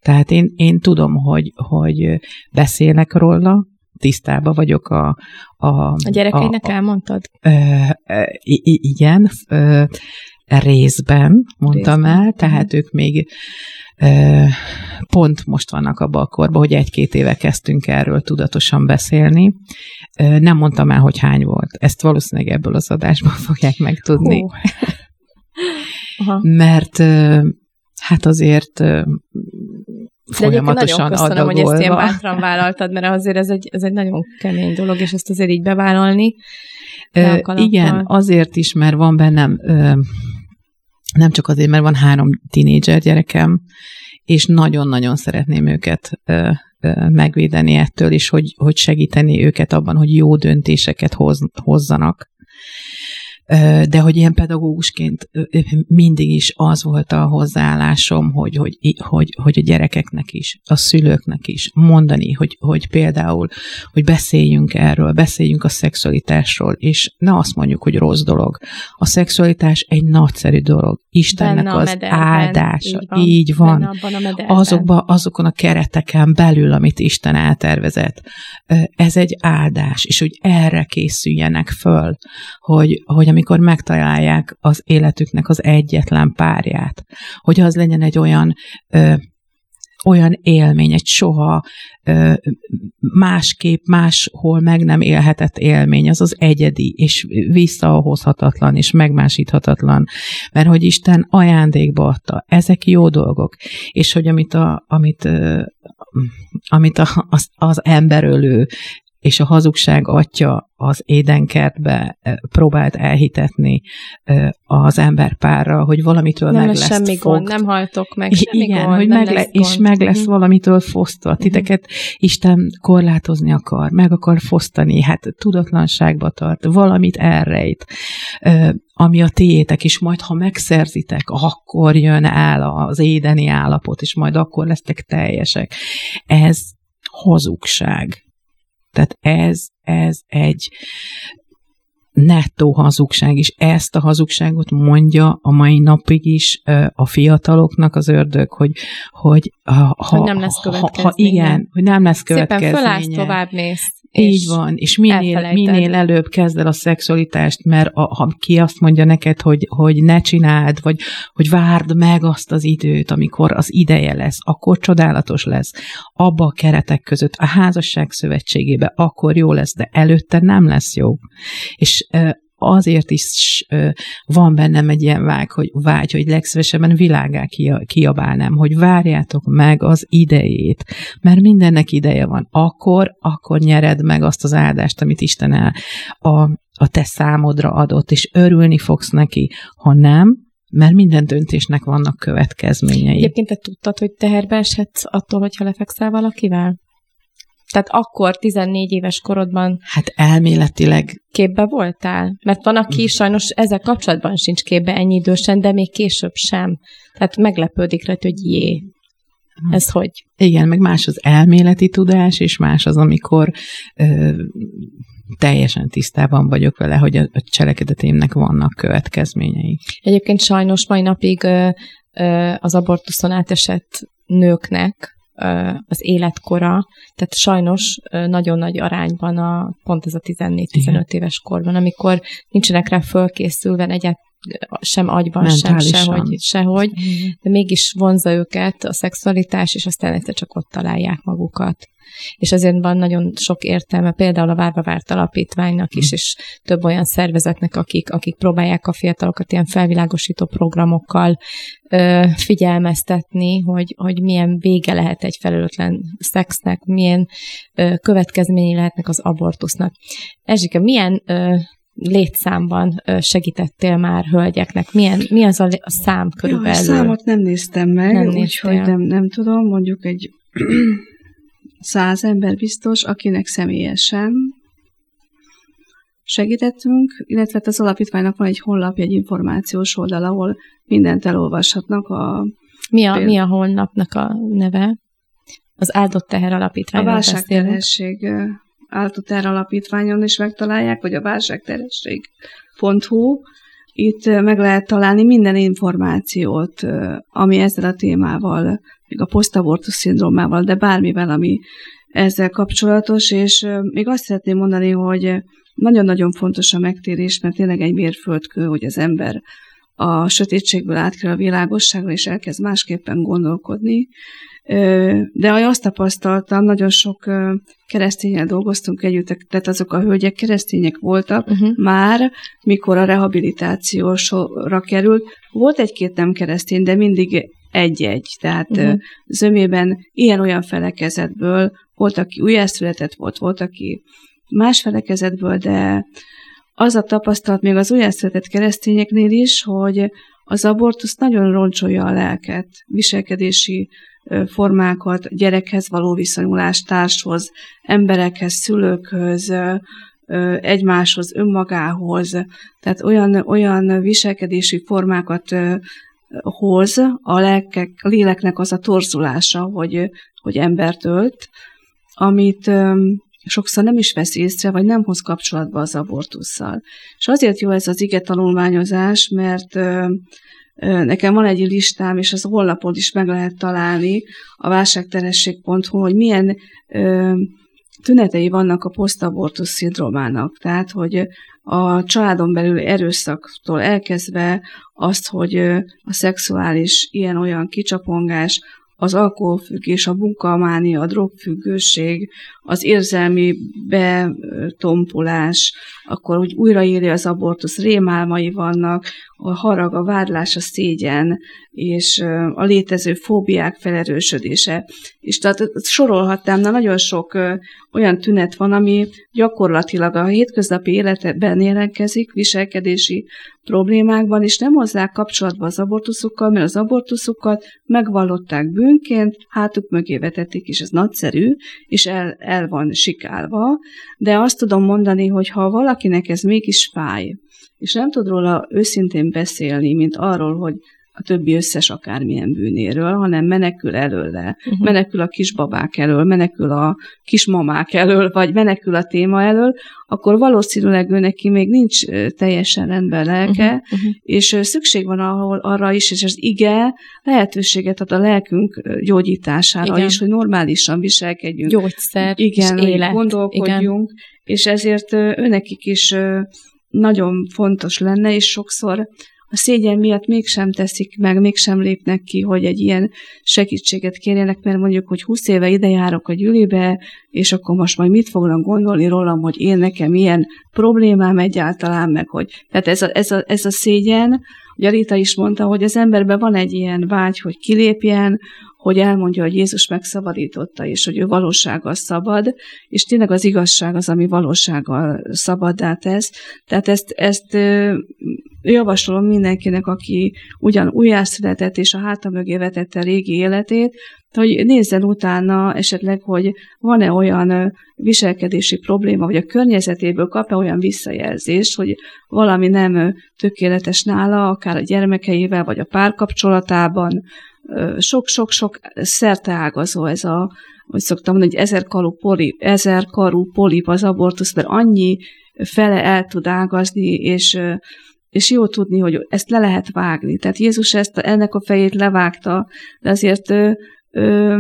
Tehát én, én tudom, hogy, hogy beszélek róla, tisztában vagyok a... A, a gyerekeinek a, elmondtad? Ö, ö, igen, ö, részben mondtam részben. el, tehát ők még ö, pont most vannak abban a korban, hogy egy-két éve kezdtünk erről tudatosan beszélni. Ö, nem mondtam el, hogy hány volt. Ezt valószínűleg ebből az adásban fogják megtudni. Mert hát azért folyamatosan De nagyon köszönöm, adagolva. hogy ezt ilyen bátran vállaltad, mert azért ez egy, ez egy nagyon kemény dolog, és ezt azért így bevállalni. Ö, igen, azért is, mert van bennem, ö, nem csak azért, mert van három tinédzser gyerekem, és nagyon-nagyon szeretném őket ö, ö, megvédeni ettől, és hogy, hogy segíteni őket abban, hogy jó döntéseket hoz, hozzanak de hogy ilyen pedagógusként mindig is az volt a hozzáállásom, hogy, hogy, hogy, hogy a gyerekeknek is, a szülőknek is mondani, hogy, hogy például, hogy beszéljünk erről, beszéljünk a szexualitásról, és ne azt mondjuk, hogy rossz dolog. A szexualitás egy nagyszerű dolog. Istennek Benne az mederben, áldása. Így van. Így van. Azokba, azokon a kereteken belül, amit Isten eltervezett. Ez egy áldás, és hogy erre készüljenek föl, hogy, hogy amikor megtalálják az életüknek az egyetlen párját, hogy az legyen egy olyan ö, olyan élmény, egy soha ö, másképp, máshol meg nem élhetett élmény, az az egyedi, és visszahozhatatlan, és megmásíthatatlan, mert hogy Isten ajándékba adta. Ezek jó dolgok, és hogy amit, a, amit, ö, amit a, az, az emberölő és a hazugság atya az édenkertbe próbált elhitetni az emberpárra, hogy valamitől nem meg lesz semmi fogt. gond, nem haltok meg, semmi Igen, gond, hogy meg le, és meg lesz uh-huh. valamitől fosztva. Uh-huh. Titeket Isten korlátozni akar, meg akar fosztani, hát tudatlanságba tart, valamit elrejt, ami a tiétek, és majd ha megszerzitek, akkor jön el az édeni állapot, és majd akkor lesztek teljesek. Ez hazugság tehát ez, ez egy nettó hazugság, és ezt a hazugságot mondja a mai napig is a fiataloknak az ördög, hogy, hogy ha, hogy nem lesz következménye. Ha, ha igen, hogy nem lesz következménye. Szépen fölállsz, tovább mész. Így van, és minél, minél előbb kezd el a szexualitást, mert a, ha ki azt mondja neked, hogy, hogy ne csináld, vagy hogy várd meg azt az időt, amikor az ideje lesz, akkor csodálatos lesz. Abba a keretek között, a házasság szövetségébe akkor jó lesz, de előtte nem lesz jó. És azért is van bennem egy ilyen vágy, hogy, vágy, hogy legszívesebben világá kiabálnám, hogy várjátok meg az idejét, mert mindennek ideje van. Akkor, akkor nyered meg azt az áldást, amit Isten el a, a te számodra adott, és örülni fogsz neki. Ha nem, mert minden döntésnek vannak következményei. Egyébként te tudtad, hogy teherbe eshetsz attól, hogyha lefekszel valakivel? Tehát akkor 14 éves korodban... Hát elméletileg... Képbe voltál? Mert van, aki mm. sajnos ezzel kapcsolatban sincs képbe ennyi idősen, de még később sem. Tehát meglepődik rá, hogy jé, mm. ez hogy? Igen, meg más az elméleti tudás, és más az, amikor ö, teljesen tisztában vagyok vele, hogy a, a cselekedetémnek vannak következményei. Egyébként sajnos mai napig ö, ö, az abortuszon átesett nőknek az életkora, tehát sajnos nagyon nagy arányban a, pont ez a 14-15 éves korban, amikor nincsenek rá fölkészülve egyet sem agyban, Mentálisan. sem sehogy, sehogy, de mégis vonza őket a szexualitás, és aztán egyszer csak ott találják magukat és ezért van nagyon sok értelme, például a Várva Várt Alapítványnak is, hm. és több olyan szervezetnek, akik, akik próbálják a fiatalokat ilyen felvilágosító programokkal ö, figyelmeztetni, hogy, hogy milyen vége lehet egy felelőtlen szexnek, milyen ö, következményei lehetnek az abortusznak. Ezsike, milyen ö, létszámban segítettél már hölgyeknek? Milyen, mi az a, a szám körülbelül? Jó, a számot nem néztem meg, úgyhogy nem, nem tudom, mondjuk egy száz ember biztos, akinek személyesen segítettünk, illetve hát az alapítványnak van egy honlapja, egy információs oldal, ahol mindent elolvashatnak. A, mi, a, mi a honlapnak a neve? Az áldott teher alapítvány. A válságterhesség teher alapítványon is megtalálják, vagy a válságterhesség.hu. Itt meg lehet találni minden információt, ami ezzel a témával, még a posztabortus szindrómával, de bármivel, ami ezzel kapcsolatos, és még azt szeretném mondani, hogy nagyon-nagyon fontos a megtérés, mert tényleg egy mérföldkő, hogy az ember a sötétségből átkerül a világosságra, és elkezd másképpen gondolkodni. De azt tapasztaltam, nagyon sok keresztényel dolgoztunk együtt, tehát azok a hölgyek keresztények voltak uh-huh. már, mikor a rehabilitációsra került. Volt egy-két nem keresztény, de mindig egy-egy. Tehát uh-huh. zömében ilyen-olyan felekezetből volt, aki újjászületett volt, volt, aki más felekezetből, de az a tapasztalat még az újjászületett keresztényeknél is, hogy az abortusz nagyon roncsolja a lelket, viselkedési formákat, gyerekhez való viszonyulás, társhoz, emberekhez, szülőkhöz, egymáshoz, önmagához. Tehát olyan, olyan viselkedési formákat hoz a lelkek, a léleknek az a torzulása, hogy, hogy embert ölt, amit sokszor nem is vesz észre, vagy nem hoz kapcsolatba az abortussal. És azért jó ez az ige tanulmányozás, mert Nekem van egy listám, és az honlapon is meg lehet találni a válságteresség.hu, hogy milyen tünetei vannak a posztabortusz szindrómának. Tehát, hogy a családon belül erőszaktól elkezdve azt, hogy a szexuális ilyen-olyan kicsapongás, az alkoholfüggés, a munkamánia, a drogfüggőség, az érzelmi betompulás, akkor úgy újraírja az abortusz, rémálmai vannak, a harag, a vádlás, a szégyen, és a létező fóbiák felerősödése. És tehát sorolhatnám, na nagyon sok olyan tünet van, ami gyakorlatilag a hétköznapi életben jelentkezik, viselkedési problémákban, és nem hozzák kapcsolatba az abortuszokkal, mert az abortuszokat megvallották bűnként, hátuk mögé vetették, és ez nagyszerű, és el, el van sikálva, de azt tudom mondani, hogy ha valakinek ez mégis fáj, és nem tud róla őszintén beszélni, mint arról, hogy a többi összes akármilyen bűnéről, hanem menekül előle, uh-huh. menekül a kisbabák elől, menekül a kismamák elől, vagy menekül a téma elől, akkor valószínűleg ő neki még nincs teljesen rendben lelke, uh-huh. Uh-huh. és szükség van ahol, arra is, és az ige lehetőséget ad a lelkünk gyógyítására Igen. is, hogy normálisan viselkedjünk. Gyógyszer Igen, és élet. gondolkodjunk, Igen. és ezért őnekik is nagyon fontos lenne, és sokszor a szégyen miatt mégsem teszik meg, mégsem lépnek ki, hogy egy ilyen segítséget kérjenek, mert mondjuk, hogy 20 éve ide járok a gyűlibe, és akkor most majd mit fognak gondolni rólam, hogy én nekem ilyen problémám egyáltalán, meg hogy... Tehát ez a, ez a, ez a szégyen, ugye Rita is mondta, hogy az emberben van egy ilyen vágy, hogy kilépjen, hogy elmondja, hogy Jézus megszabadította, és hogy ő valósággal szabad, és tényleg az igazság az, ami valósággal szabaddá tesz. Tehát ezt, ezt javasolom mindenkinek, aki ugyan újjászületett és a háta mögé vetette a régi életét, hogy nézzen utána esetleg, hogy van-e olyan viselkedési probléma, vagy a környezetéből kap-e olyan visszajelzést, hogy valami nem tökéletes nála, akár a gyermekeivel, vagy a párkapcsolatában, sok-sok-sok szerteágazó ez a, hogy szoktam mondani, hogy ezerkarú polip, ezerkarú polip az abortusz, mert annyi fele el tud ágazni, és és jó tudni, hogy ezt le lehet vágni. Tehát Jézus ezt, ennek a fejét levágta, de azért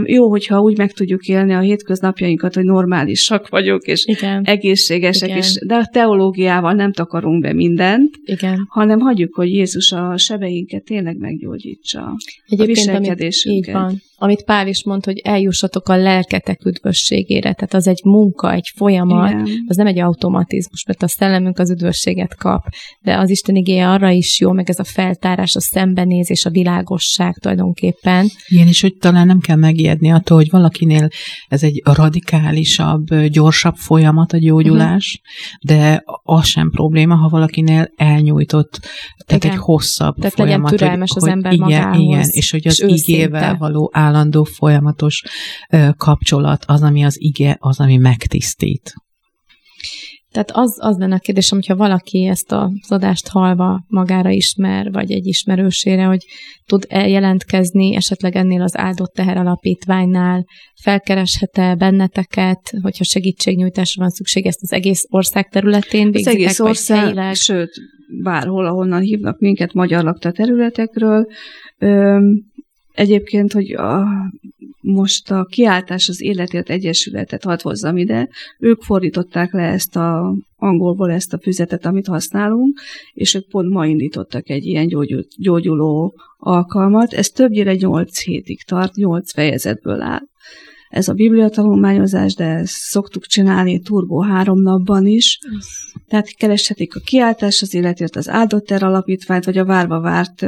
jó, hogyha úgy meg tudjuk élni a hétköznapjainkat, hogy normálisak vagyunk, és Igen. egészségesek, Igen. és de a teológiával nem takarunk be mindent, Igen. hanem hagyjuk, hogy Jézus a sebeinket tényleg meggyógyítsa. Egyébként, a viselkedésünket. Amit, így van amit Pál is mond, hogy eljussatok a lelketek üdvösségére. Tehát az egy munka, egy folyamat, Igen. az nem egy automatizmus, mert a szellemünk az üdvösséget kap, de az Isten igéje arra is jó, meg ez a feltárás, a szembenézés, a világosság tulajdonképpen. Igen, és hogy talán nem kell megijedni attól, hogy valakinél ez egy radikálisabb, gyorsabb folyamat a gyógyulás, uh-huh. de az sem probléma, ha valakinél elnyújtott, tehát igen. egy hosszabb tehát folyamat. legyen türelmes hogy, az ember igen, magához. Igen, és hogy az és igével való állandó folyamatos ö, kapcsolat az, ami az ige, az, ami megtisztít. Tehát az, az lenne a kérdésem, hogyha valaki ezt az adást halva magára ismer, vagy egy ismerősére, hogy tud eljelentkezni esetleg ennél az áldott teher alapítványnál, felkereshet-e benneteket, hogyha segítségnyújtásra van szükség, ezt az egész ország területén végzitek, Az egész ország, helyileg? sőt, bárhol, ahonnan hívnak minket magyar lakta területekről, Egyébként, hogy a, most a kiáltás az életért egyesületet hadd hozzam ide, ők fordították le ezt a angolból ezt a füzetet, amit használunk, és ők pont ma indítottak egy ilyen gyógyul, gyógyuló alkalmat. Ez többnyire 8 hétig tart, 8 fejezetből áll. Ez a bibliatanulmányozás, de ezt szoktuk csinálni turbo három napban is. Tehát kereshetik a kiáltás az életért az áldott alapítványt, vagy a várva várt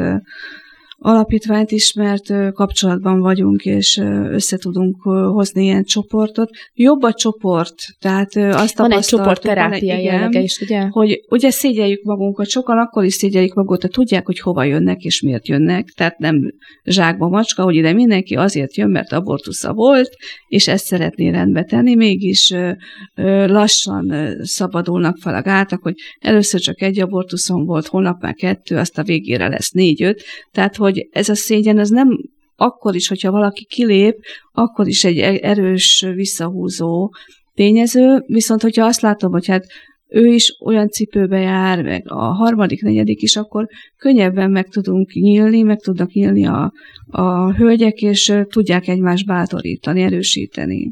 alapítványt is, mert kapcsolatban vagyunk, és össze tudunk hozni ilyen csoportot. Jobb a csoport, tehát azt Van egy csoport terápia jellege is, ugye? Hogy ugye szégyeljük magunkat, sokan akkor is szégyeljük magukat, tudják, hogy hova jönnek és miért jönnek, tehát nem zsákba macska, hogy ide mindenki azért jön, mert abortusza volt, és ezt szeretné rendbe tenni, mégis lassan szabadulnak fel a gátak, hogy először csak egy abortuszon volt, holnap már kettő, azt a végére lesz négy-öt, tehát hogy hogy ez a szégyen az nem akkor is, hogyha valaki kilép, akkor is egy e- erős, visszahúzó tényező, viszont hogyha azt látom, hogy hát ő is olyan cipőbe jár, meg a harmadik, negyedik is, akkor könnyebben meg tudunk nyílni, meg tudnak nyílni a, a hölgyek, és tudják egymást bátorítani, erősíteni.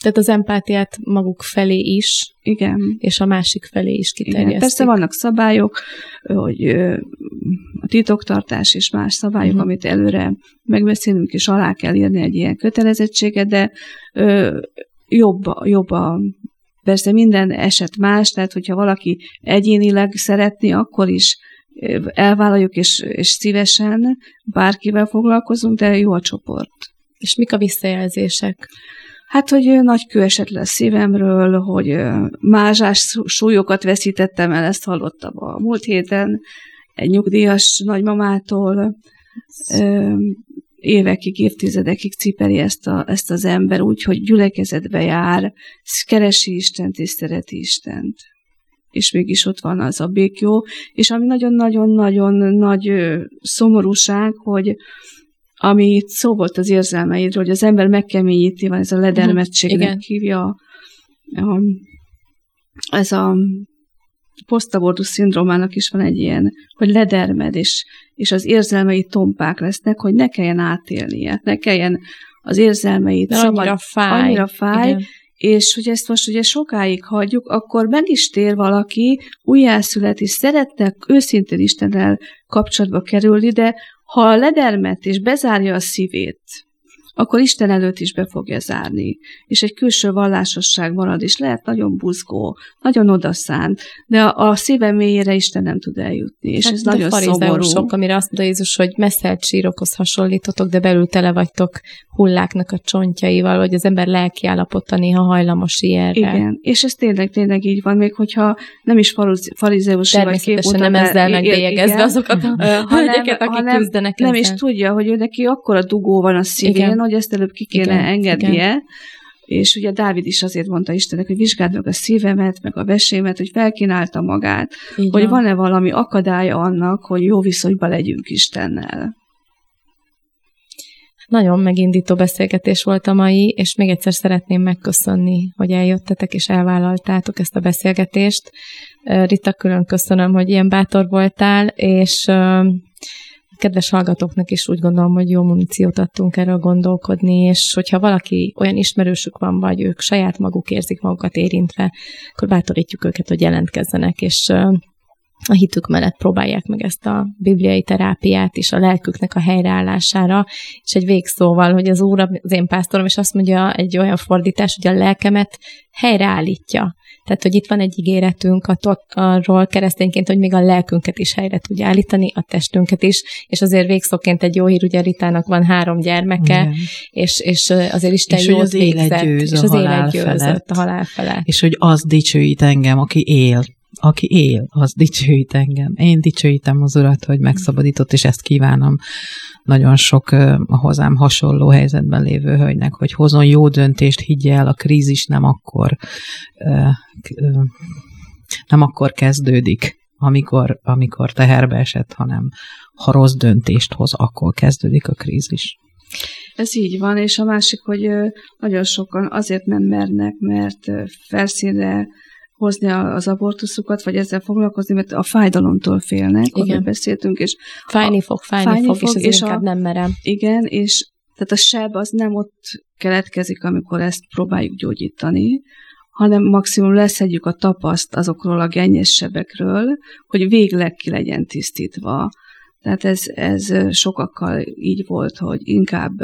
Tehát az empátiát maguk felé is, Igen. és a másik felé is kiterjesztik. Igen. Persze vannak szabályok, hogy a titoktartás és más szabályok, uh-huh. amit előre megbeszélünk, és alá kell írni egy ilyen kötelezettséget, de jobb, jobb a Persze minden eset más, tehát hogyha valaki egyénileg szeretni, akkor is elvállaljuk, és, és szívesen bárkivel foglalkozunk, de jó a csoport. És mik a visszajelzések? Hát, hogy nagy esett le a szívemről, hogy mázsás súlyokat veszítettem el, ezt hallottam a múlt héten egy nyugdíjas nagymamától. Évekig, évtizedekig cipeli ezt, a, ezt az ember úgy, hogy gyülekezetbe jár, keresi Istent és szereti Istent. És mégis ott van az a békjó. És ami nagyon-nagyon-nagyon nagy szomorúság, hogy ami itt szó volt az érzelmeidről, hogy az ember megkeményíti, van ez a ledermettségnek uh-huh. hívja, a, ez a posztabordu szindrómának is van egy ilyen, hogy ledermed, és, és az érzelmei tompák lesznek, hogy ne kelljen átélnie, ne kelljen az érzelmeit szabad, annyira fáj, annyira fáj igen. és hogy ezt most ugye sokáig hagyjuk, akkor meg is tér valaki, újjászület, és szeretnek őszintén Istennel kapcsolatba kerülni, de ha ledermet és bezárja a szívét, akkor Isten előtt is be fogja zárni. És egy külső vallásosság marad, és lehet nagyon buzgó, nagyon odaszánt, de a, a szíve mélyére Isten nem tud eljutni, és hát ez nagyon szomorú. Sok, amire azt mondja Jézus, hogy messzelt sírokhoz hasonlítotok, de belül tele vagytok hulláknak a csontjaival, hogy az ember lelki állapota néha hajlamos ilyenre. Igen, és ez tényleg, tényleg így van, még hogyha nem is farizeus vagy képmutatás. nem ezzel megbélyegezve azokat a hölgyeket, akik hanem küzdenek Nem ezzel. is tudja, hogy ő neki akkora dugó van a szívén. Hogy ezt előbb ki kéne igen, engednie, igen. És ugye Dávid is azért mondta Istennek, hogy vizsgáld meg a szívemet, meg a vesémet, hogy felkínálta magát, Így hogy van. van-e valami akadálya annak, hogy jó viszonyba legyünk Istennel. Nagyon megindító beszélgetés volt a mai, és még egyszer szeretném megköszönni, hogy eljöttetek és elvállaltátok ezt a beszélgetést. Rita, külön köszönöm, hogy ilyen bátor voltál, és kedves hallgatóknak is úgy gondolom, hogy jó muníciót adtunk erről gondolkodni, és hogyha valaki olyan ismerősük van, vagy ők saját maguk érzik magukat érintve, akkor bátorítjuk őket, hogy jelentkezzenek, és a hitük mellett próbálják meg ezt a bibliai terápiát is a lelküknek a helyreállására, és egy végszóval, hogy az Úr az én pásztorom, és azt mondja egy olyan fordítás, hogy a lelkemet helyreállítja. Tehát, hogy itt van egy ígéretünk arról keresztényként, hogy még a lelkünket is helyre tudja állítani, a testünket is, és azért végszóként egy jó hír, ugye Ritának van három gyermeke, és, és azért Isten és jót az élet győz és az élet győzött a halál felett. És hogy az dicsőít engem, aki él, aki él, az dicsőít engem. Én dicsőítem az Urat, hogy megszabadított, és ezt kívánom nagyon sok a hozzám hasonló helyzetben lévő hölgynek, hogy hozon jó döntést, higgye el, a krízis nem akkor, nem akkor kezdődik, amikor, amikor teherbe esett, hanem ha rossz döntést hoz, akkor kezdődik a krízis. Ez így van, és a másik, hogy nagyon sokan azért nem mernek, mert felszínre hozni az abortuszukat, vagy ezzel foglalkozni, mert a fájdalomtól félnek, igen. beszéltünk, és fájni fog, fájni, fájni fog, fog, és, és inkább a, nem merem. Igen, és tehát a seb az nem ott keletkezik, amikor ezt próbáljuk gyógyítani, hanem maximum leszedjük a tapaszt azokról a gennyes sebekről, hogy végleg ki legyen tisztítva. Tehát ez, ez sokakkal így volt, hogy inkább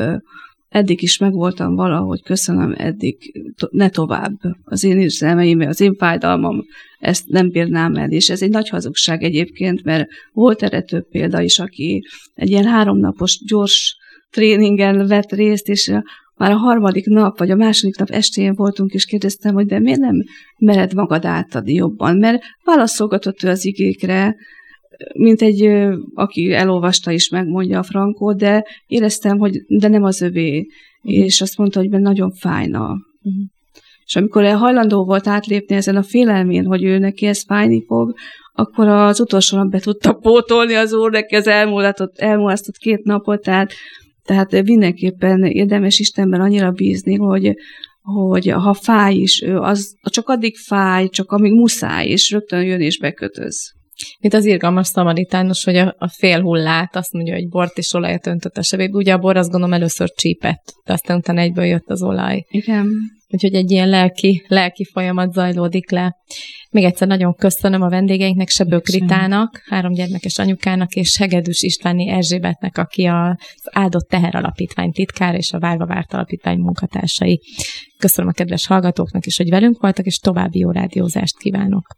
eddig is megvoltam valahogy, köszönöm, eddig ne tovább. Az én érzelmeim, az én fájdalmam, ezt nem bírnám el, és ez egy nagy hazugság egyébként, mert volt erre több példa is, aki egy ilyen háromnapos gyors tréningen vett részt, és már a harmadik nap, vagy a második nap estén voltunk, és kérdeztem, hogy de miért nem mered magad átadni jobban? Mert válaszolgatott ő az igékre, mint egy, aki elolvasta is megmondja a frankót, de éreztem, hogy de nem az övé, uh-huh. és azt mondta, hogy nagyon fájna. Uh-huh. És amikor hajlandó volt átlépni ezen a félelmén, hogy ő neki ez fájni fog, akkor az utolsó be tudta pótolni az úr neki az elmúlatott, elmulasztott két napot, tehát, tehát mindenképpen érdemes Istenben annyira bízni, hogy, hogy ha fáj is, az csak addig fáj, csak amíg muszáj, és rögtön jön és bekötöz. Mint az irgalmas szamaritános, hogy a, a fél hullát, azt mondja, hogy bort és olajat öntött a sebébe. Ugye a bor azt gondolom először csípett, de aztán utána egyből jött az olaj. Igen. Úgyhogy egy ilyen lelki, lelki folyamat zajlódik le. Még egyszer nagyon köszönöm a vendégeinknek, Sebő Kritának, három gyermekes anyukának, és Hegedűs Istváni Erzsébetnek, aki az Áldott Teher Alapítvány titkár és a Várva Várt Alapítvány munkatársai. Köszönöm a kedves hallgatóknak is, hogy velünk voltak, és további jó rádiózást kívánok.